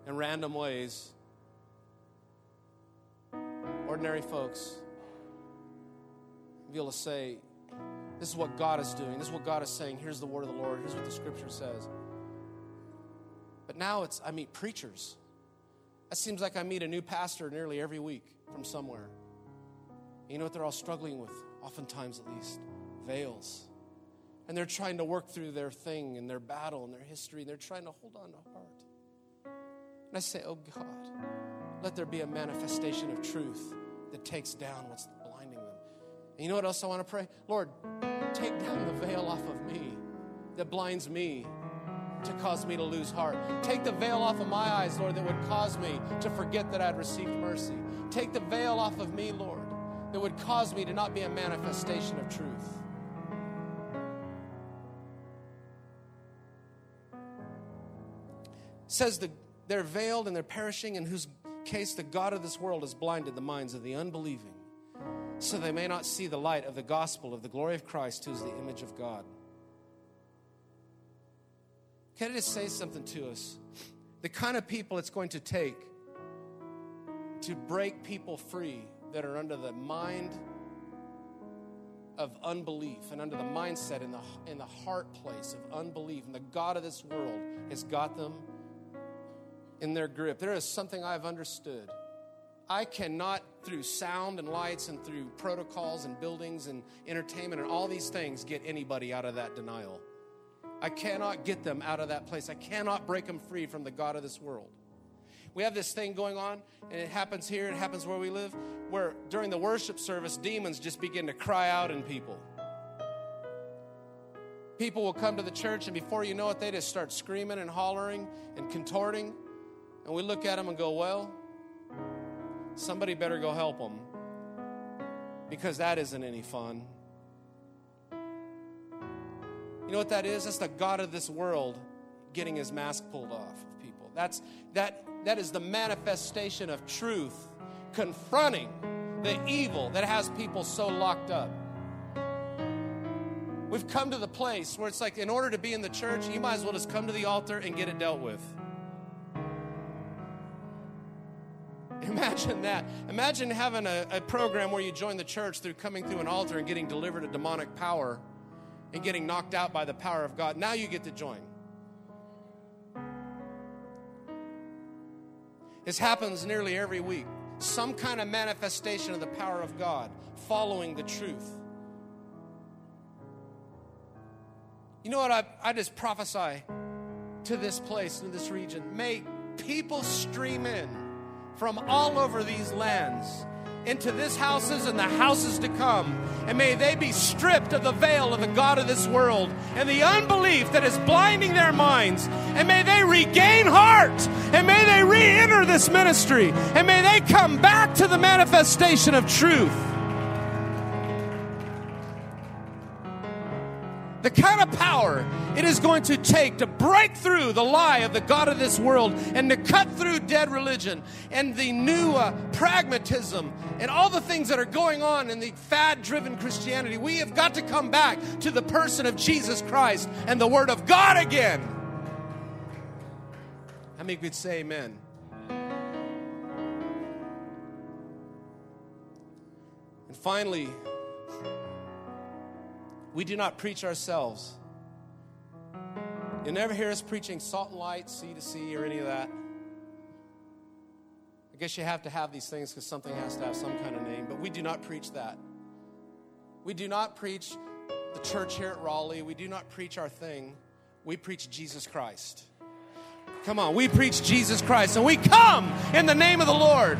in random ways, ordinary folks, be able to say, This is what God is doing. This is what God is saying. Here's the word of the Lord. Here's what the scripture says. But now it's, I meet preachers. It seems like I meet a new pastor nearly every week from somewhere. You know what they're all struggling with, oftentimes at least? Veils. And they're trying to work through their thing and their battle and their history, and they're trying to hold on to heart. And I say, Oh God, let there be a manifestation of truth that takes down what's blinding them. And you know what else I want to pray? Lord, take down the veil off of me that blinds me to cause me to lose heart. Take the veil off of my eyes, Lord, that would cause me to forget that I'd received mercy. Take the veil off of me, Lord, that would cause me to not be a manifestation of truth. It says the, they're veiled and they're perishing, in whose case the God of this world has blinded the minds of the unbelieving, so they may not see the light of the gospel of the glory of Christ, who is the image of God. Can I just say something to us? The kind of people it's going to take to break people free that are under the mind of unbelief and under the mindset in the, in the heart place of unbelief, and the God of this world has got them in their grip. There is something I've understood. I cannot, through sound and lights and through protocols and buildings and entertainment and all these things, get anybody out of that denial. I cannot get them out of that place. I cannot break them free from the God of this world. We have this thing going on, and it happens here, it happens where we live, where during the worship service, demons just begin to cry out in people. People will come to the church, and before you know it, they just start screaming and hollering and contorting. And we look at them and go, Well, somebody better go help them because that isn't any fun. You know what that is? That's the God of this world getting his mask pulled off of people. That's that that is the manifestation of truth confronting the evil that has people so locked up. We've come to the place where it's like in order to be in the church, you might as well just come to the altar and get it dealt with. Imagine that. Imagine having a, a program where you join the church through coming through an altar and getting delivered a demonic power and getting knocked out by the power of God. Now you get to join. This happens nearly every week. some kind of manifestation of the power of God, following the truth. You know what? I, I just prophesy to this place, to this region. May people stream in from all over these lands into this houses and the houses to come. And may they be stripped of the veil of the God of this world and the unbelief that is blinding their minds. And may they regain heart. And may they re enter this ministry. And may they come back to the manifestation of truth. The kind of power it is going to take to break through the lie of the God of this world and to cut through dead religion and the new uh, pragmatism and all the things that are going on in the fad driven Christianity. We have got to come back to the person of Jesus Christ and the Word of God again. How many could say amen? And finally, we do not preach ourselves. You'll never hear us preaching salt and light, sea to sea, or any of that. I guess you have to have these things because something has to have some kind of name, but we do not preach that. We do not preach the church here at Raleigh. We do not preach our thing. We preach Jesus Christ. Come on, we preach Jesus Christ, and we come in the name of the Lord.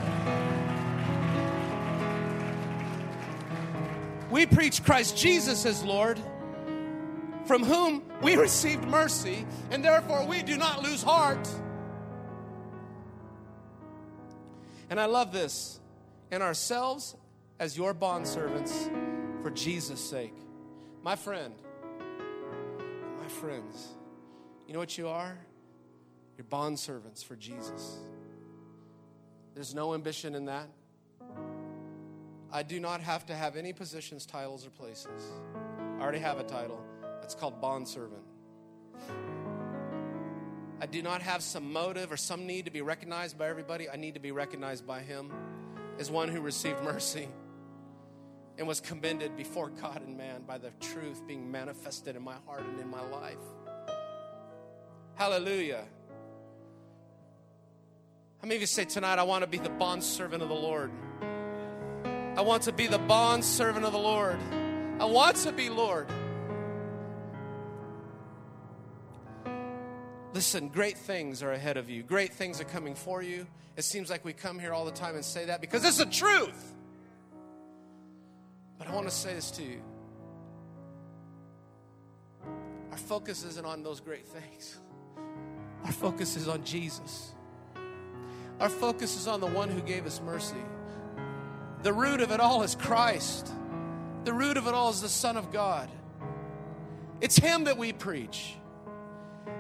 We preach Christ Jesus as Lord, from whom we received mercy, and therefore we do not lose heart. And I love this. And ourselves as your bondservants for Jesus' sake. My friend, my friends, you know what you are? You're bondservants for Jesus. There's no ambition in that. I do not have to have any positions, titles, or places. I already have a title. It's called bondservant. I do not have some motive or some need to be recognized by everybody. I need to be recognized by Him as one who received mercy and was commended before God and man by the truth being manifested in my heart and in my life. Hallelujah. How many of you say tonight, I want to be the bondservant of the Lord? I want to be the bond servant of the Lord. I want to be Lord. Listen, great things are ahead of you. Great things are coming for you. It seems like we come here all the time and say that because it's the truth. But I want to say this to you. Our focus isn't on those great things. Our focus is on Jesus. Our focus is on the one who gave us mercy. The root of it all is Christ. The root of it all is the Son of God. It's Him that we preach.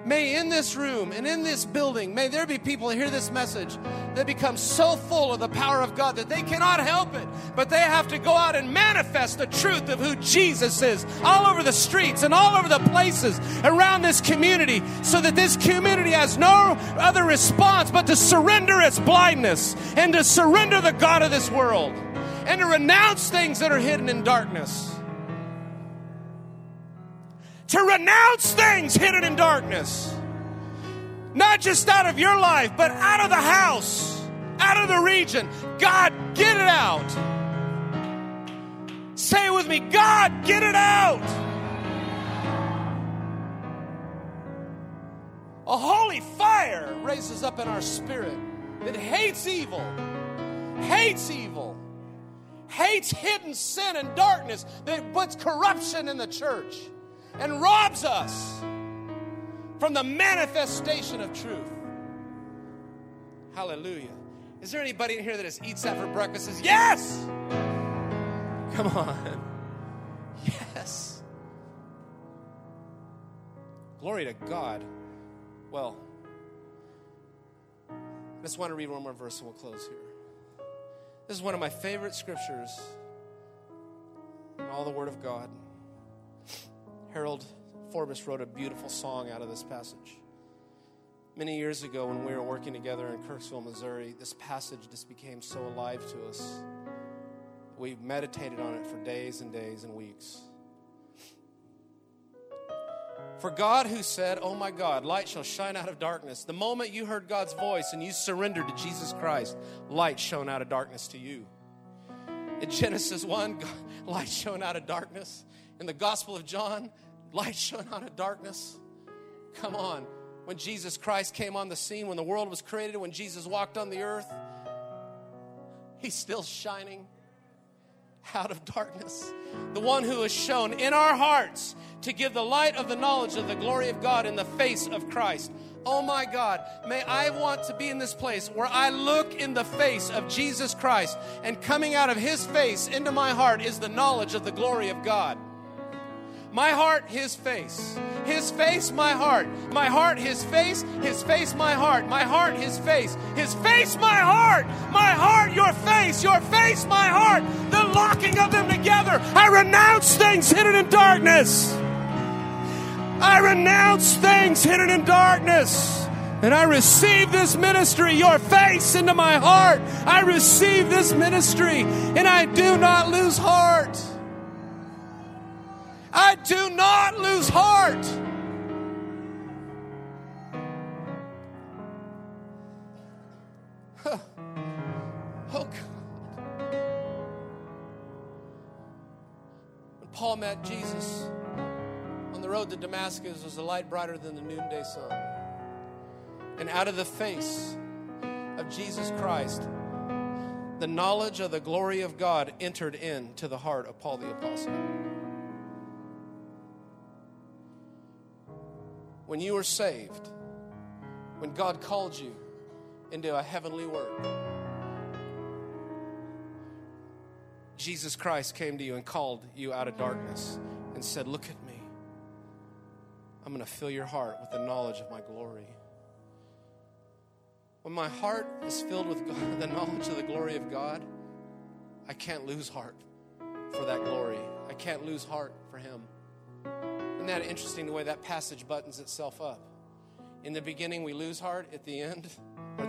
May in this room and in this building, may there be people hear this message that become so full of the power of God that they cannot help it, but they have to go out and manifest the truth of who Jesus is all over the streets and all over the places around this community so that this community has no other response but to surrender its blindness and to surrender the God of this world and to renounce things that are hidden in darkness to renounce things hidden in darkness. Not just out of your life, but out of the house, out of the region. God, get it out. Say it with me God, get it out. A holy fire raises up in our spirit that hates evil, hates evil, hates hidden sin and darkness, that puts corruption in the church and robs us from the manifestation of truth. Hallelujah. Is there anybody in here that just eats that for breakfast? Says, yes! Come on. Yes. Glory to God. Well, I just want to read one more verse and we'll close here. This is one of my favorite scriptures in all the Word of God. Harold Forbes wrote a beautiful song out of this passage. Many years ago, when we were working together in Kirksville, Missouri, this passage just became so alive to us. We meditated on it for days and days and weeks. For God, who said, Oh my God, light shall shine out of darkness, the moment you heard God's voice and you surrendered to Jesus Christ, light shone out of darkness to you. In Genesis 1, God, light shone out of darkness. In the Gospel of John, light shone out of darkness. Come on. When Jesus Christ came on the scene, when the world was created, when Jesus walked on the earth, He's still shining out of darkness. The one who is shown in our hearts to give the light of the knowledge of the glory of God in the face of Christ. Oh my God, may I want to be in this place where I look in the face of Jesus Christ and coming out of his face into my heart is the knowledge of the glory of God. My heart, his face. His face, my heart. My heart, his face. His face, my heart. My heart, his face. His face, my heart. My heart, your face. Your face, my heart. The locking of them together. I renounce things hidden in darkness. I renounce things hidden in darkness. And I receive this ministry, your face into my heart. I receive this ministry, and I do not lose heart. I do not lose heart. Huh. Oh, God. When Paul met Jesus on the road to Damascus, was a light brighter than the noonday sun. And out of the face of Jesus Christ, the knowledge of the glory of God entered into the heart of Paul the Apostle. When you were saved, when God called you into a heavenly work, Jesus Christ came to you and called you out of darkness and said, Look at me. I'm going to fill your heart with the knowledge of my glory. When my heart is filled with God, the knowledge of the glory of God, I can't lose heart for that glory. I can't lose heart for Him. Isn't that interesting the way that passage buttons itself up? In the beginning, we lose heart. At the end,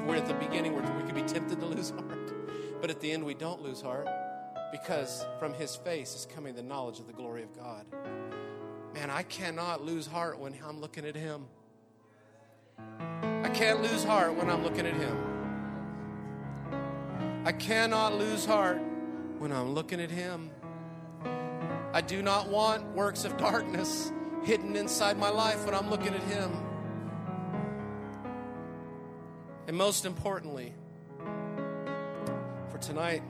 we're at the beginning where we could be tempted to lose heart. But at the end, we don't lose heart because from his face is coming the knowledge of the glory of God. Man, I cannot lose heart when I'm looking at him. I can't lose heart when I'm looking at him. I cannot lose heart when I'm looking at him. I do not want works of darkness hidden inside my life when I'm looking at Him. And most importantly, for tonight,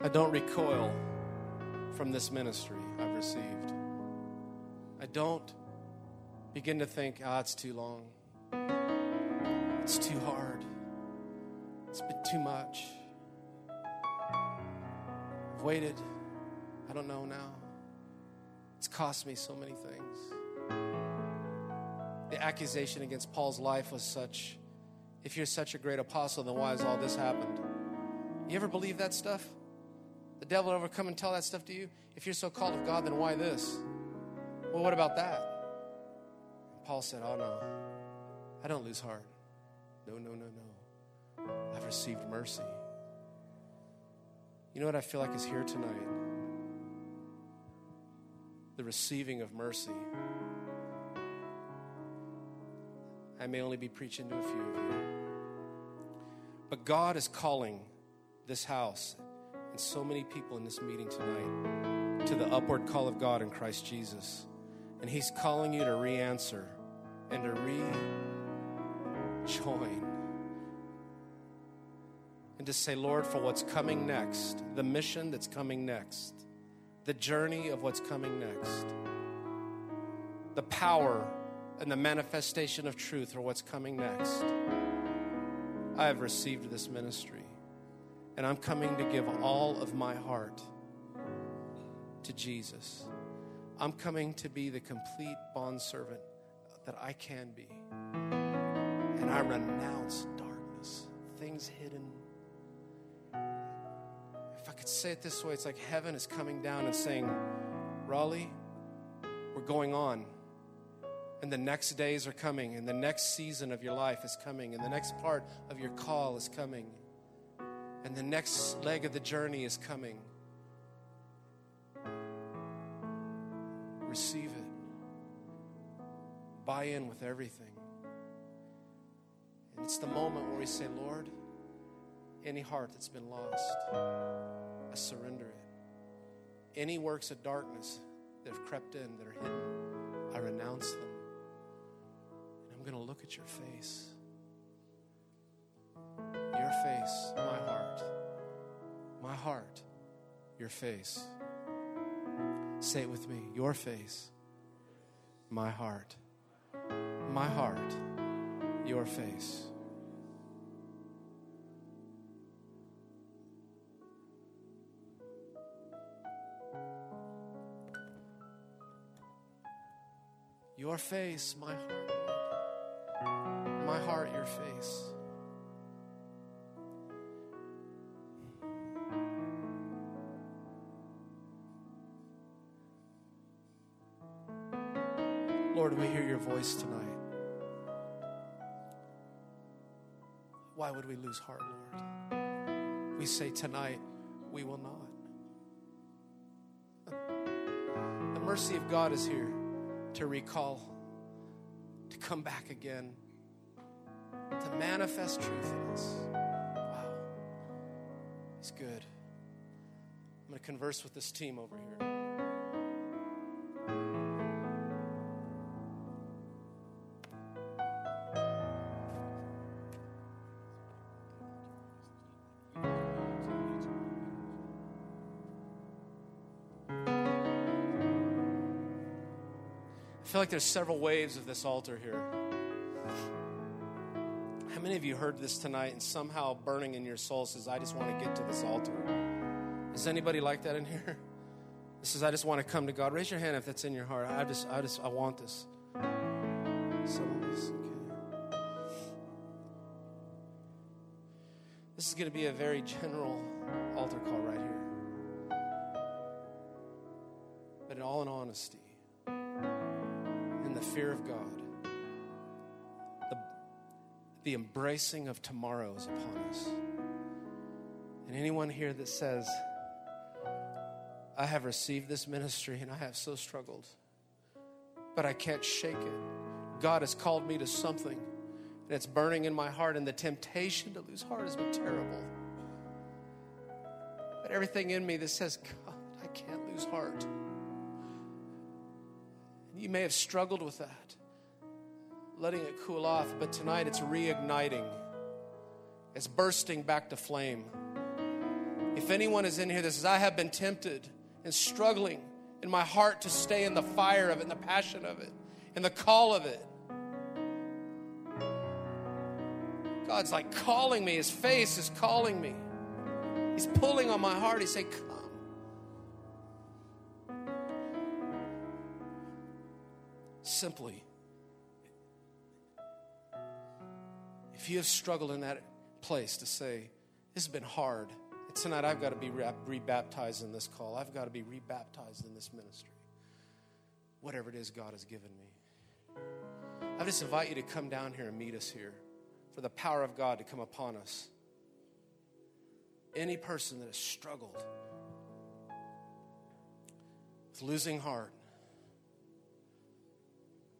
I don't recoil from this ministry I've received. I don't begin to think, ah, oh, it's too long. It's too hard. It's been too much. I've waited. I don't know now. It's cost me so many things. The accusation against Paul's life was such if you're such a great apostle, then why has all this happened? You ever believe that stuff? The devil ever come and tell that stuff to you? If you're so called of God, then why this? Well, what about that? Paul said, Oh no, I don't lose heart. No, no, no, no. I've received mercy. You know what I feel like is here tonight? The receiving of mercy. I may only be preaching to a few of you. But God is calling this house and so many people in this meeting tonight to the upward call of God in Christ Jesus. And He's calling you to re answer and to rejoin. And to say, Lord, for what's coming next, the mission that's coming next the journey of what's coming next. The power and the manifestation of truth are what's coming next. I have received this ministry, and I'm coming to give all of my heart to Jesus. I'm coming to be the complete bondservant that I can be. And I renounce darkness, things hidden could say it this way it's like heaven is coming down and saying, Raleigh, we're going on. And the next days are coming, and the next season of your life is coming, and the next part of your call is coming, and the next leg of the journey is coming. receive it, buy in with everything. And it's the moment where we say, Lord, any heart that's been lost, I surrender it. Any works of darkness that have crept in, that are hidden, I renounce them. And I'm going to look at your face. Your face, my heart. My heart, your face. Say it with me. Your face, my heart. My heart, your face. Your face, my heart. My heart, your face. Lord, we hear your voice tonight. Why would we lose heart, Lord? We say tonight, we will not. The mercy of God is here to recall, to come back again, to manifest truth in us. Wow. He's good. I'm going to converse with this team over here. Like there's several waves of this altar here. How many of you heard this tonight and somehow burning in your soul says, I just want to get to this altar? Is anybody like that in here? This says, I just want to come to God. Raise your hand if that's in your heart. I just, I just, I want this. Us, okay. This is going to be a very general altar call right here. But in all in honesty, fear of God, the, the embracing of tomorrow is upon us. And anyone here that says, I have received this ministry and I have so struggled, but I can't shake it. God has called me to something and it's burning in my heart, and the temptation to lose heart has been terrible. But everything in me that says, God, I can't lose heart. You may have struggled with that, letting it cool off, but tonight it's reigniting. It's bursting back to flame. If anyone is in here that says, I have been tempted and struggling in my heart to stay in the fire of it, and the passion of it, and the call of it, God's like calling me. His face is calling me. He's pulling on my heart. He's saying, Come. Simply, if you have struggled in that place to say, This has been hard, tonight I've got to be rebaptized in this call, I've got to be rebaptized in this ministry. Whatever it is God has given me. I just invite you to come down here and meet us here for the power of God to come upon us. Any person that has struggled with losing heart,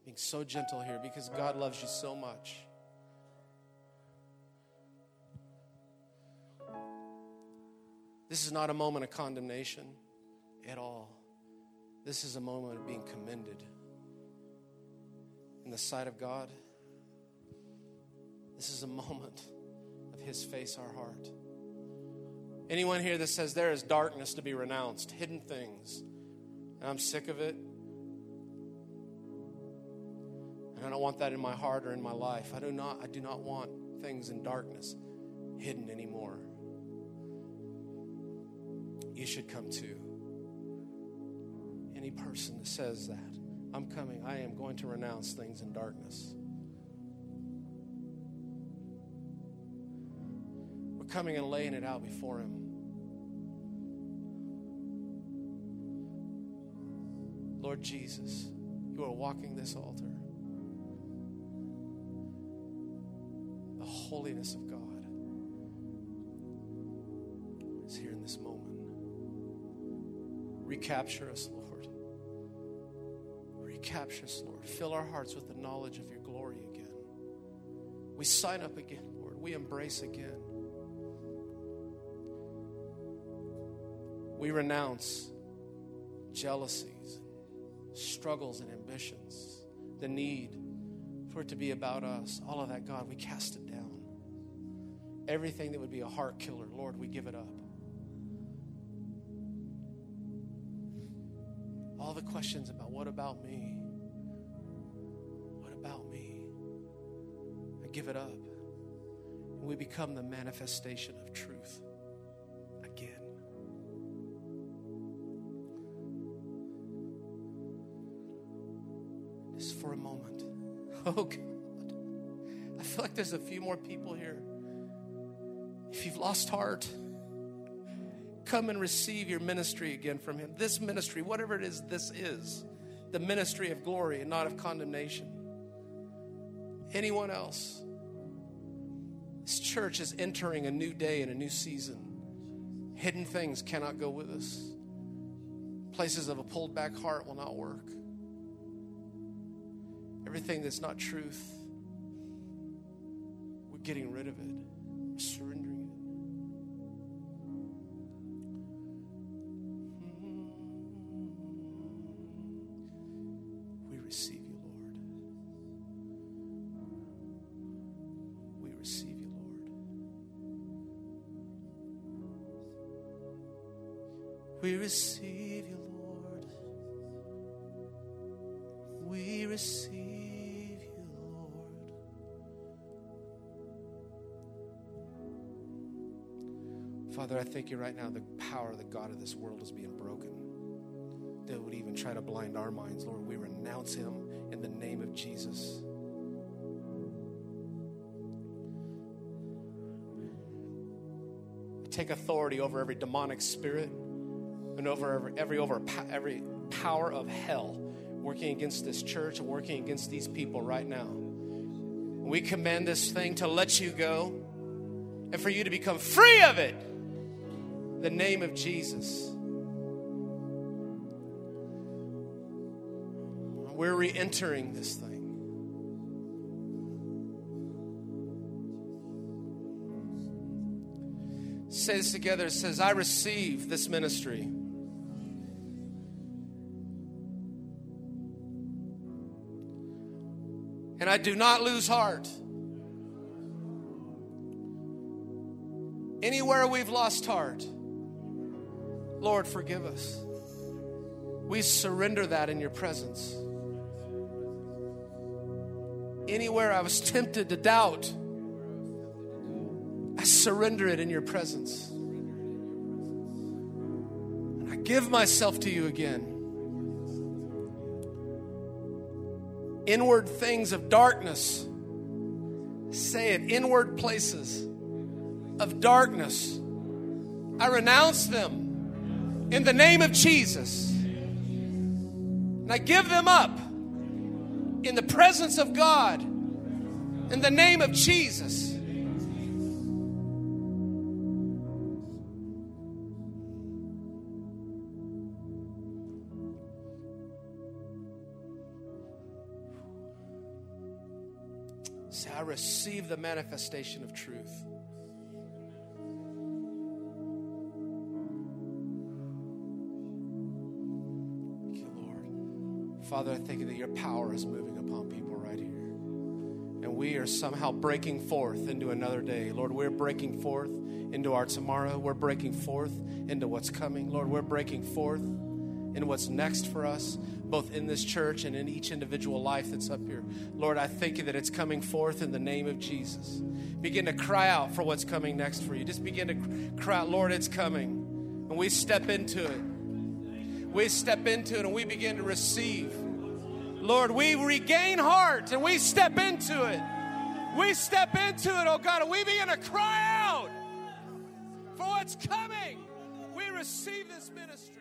being so gentle here because God loves you so much. This is not a moment of condemnation at all. This is a moment of being commended in the sight of God. This is a moment of His face, our heart. Anyone here that says there is darkness to be renounced, hidden things, and I'm sick of it, and I don't want that in my heart or in my life. I do not, I do not want things in darkness hidden anymore. You should come too. Any person that says that, I'm coming, I am going to renounce things in darkness. We're coming and laying it out before Him. Lord Jesus, you are walking this altar. Holiness of God is here in this moment. Recapture us, Lord. Recapture us, Lord. Fill our hearts with the knowledge of your glory again. We sign up again, Lord. We embrace again. We renounce jealousies, struggles, and ambitions, the need for it to be about us. All of that, God, we cast it. Everything that would be a heart killer, Lord, we give it up. All the questions about what about me? What about me? I give it up. And we become the manifestation of truth again. Just for a moment. Oh, God. I feel like there's a few more people here. If you've lost heart, come and receive your ministry again from Him. This ministry, whatever it is, this is the ministry of glory and not of condemnation. Anyone else? This church is entering a new day and a new season. Hidden things cannot go with us. Places of a pulled back heart will not work. Everything that's not truth, we're getting rid of it, we're You right now the power of the God of this world is being broken. That would even try to blind our minds, Lord. We renounce him in the name of Jesus. Take authority over every demonic spirit and over every, every over every power of hell working against this church and working against these people right now. We command this thing to let you go and for you to become free of it. The name of Jesus. We're re entering this thing. Say this together. It says, I receive this ministry. And I do not lose heart. Anywhere we've lost heart, Lord, forgive us. We surrender that in your presence. Anywhere I was tempted to doubt, I surrender it in your presence. And I give myself to you again. Inward things of darkness, say it, inward places of darkness, I renounce them in the name of Jesus. And I give them up in the presence of God in the name of Jesus. Say, I receive the manifestation of truth. Father, I thank you that your power is moving upon people right here. And we are somehow breaking forth into another day. Lord, we're breaking forth into our tomorrow. We're breaking forth into what's coming. Lord, we're breaking forth in what's next for us, both in this church and in each individual life that's up here. Lord, I thank you that it's coming forth in the name of Jesus. Begin to cry out for what's coming next for you. Just begin to cry out, Lord, it's coming. And we step into it. We step into it and we begin to receive. Lord, we regain heart and we step into it. We step into it, oh God, and we begin to cry out for what's coming. We receive this ministry.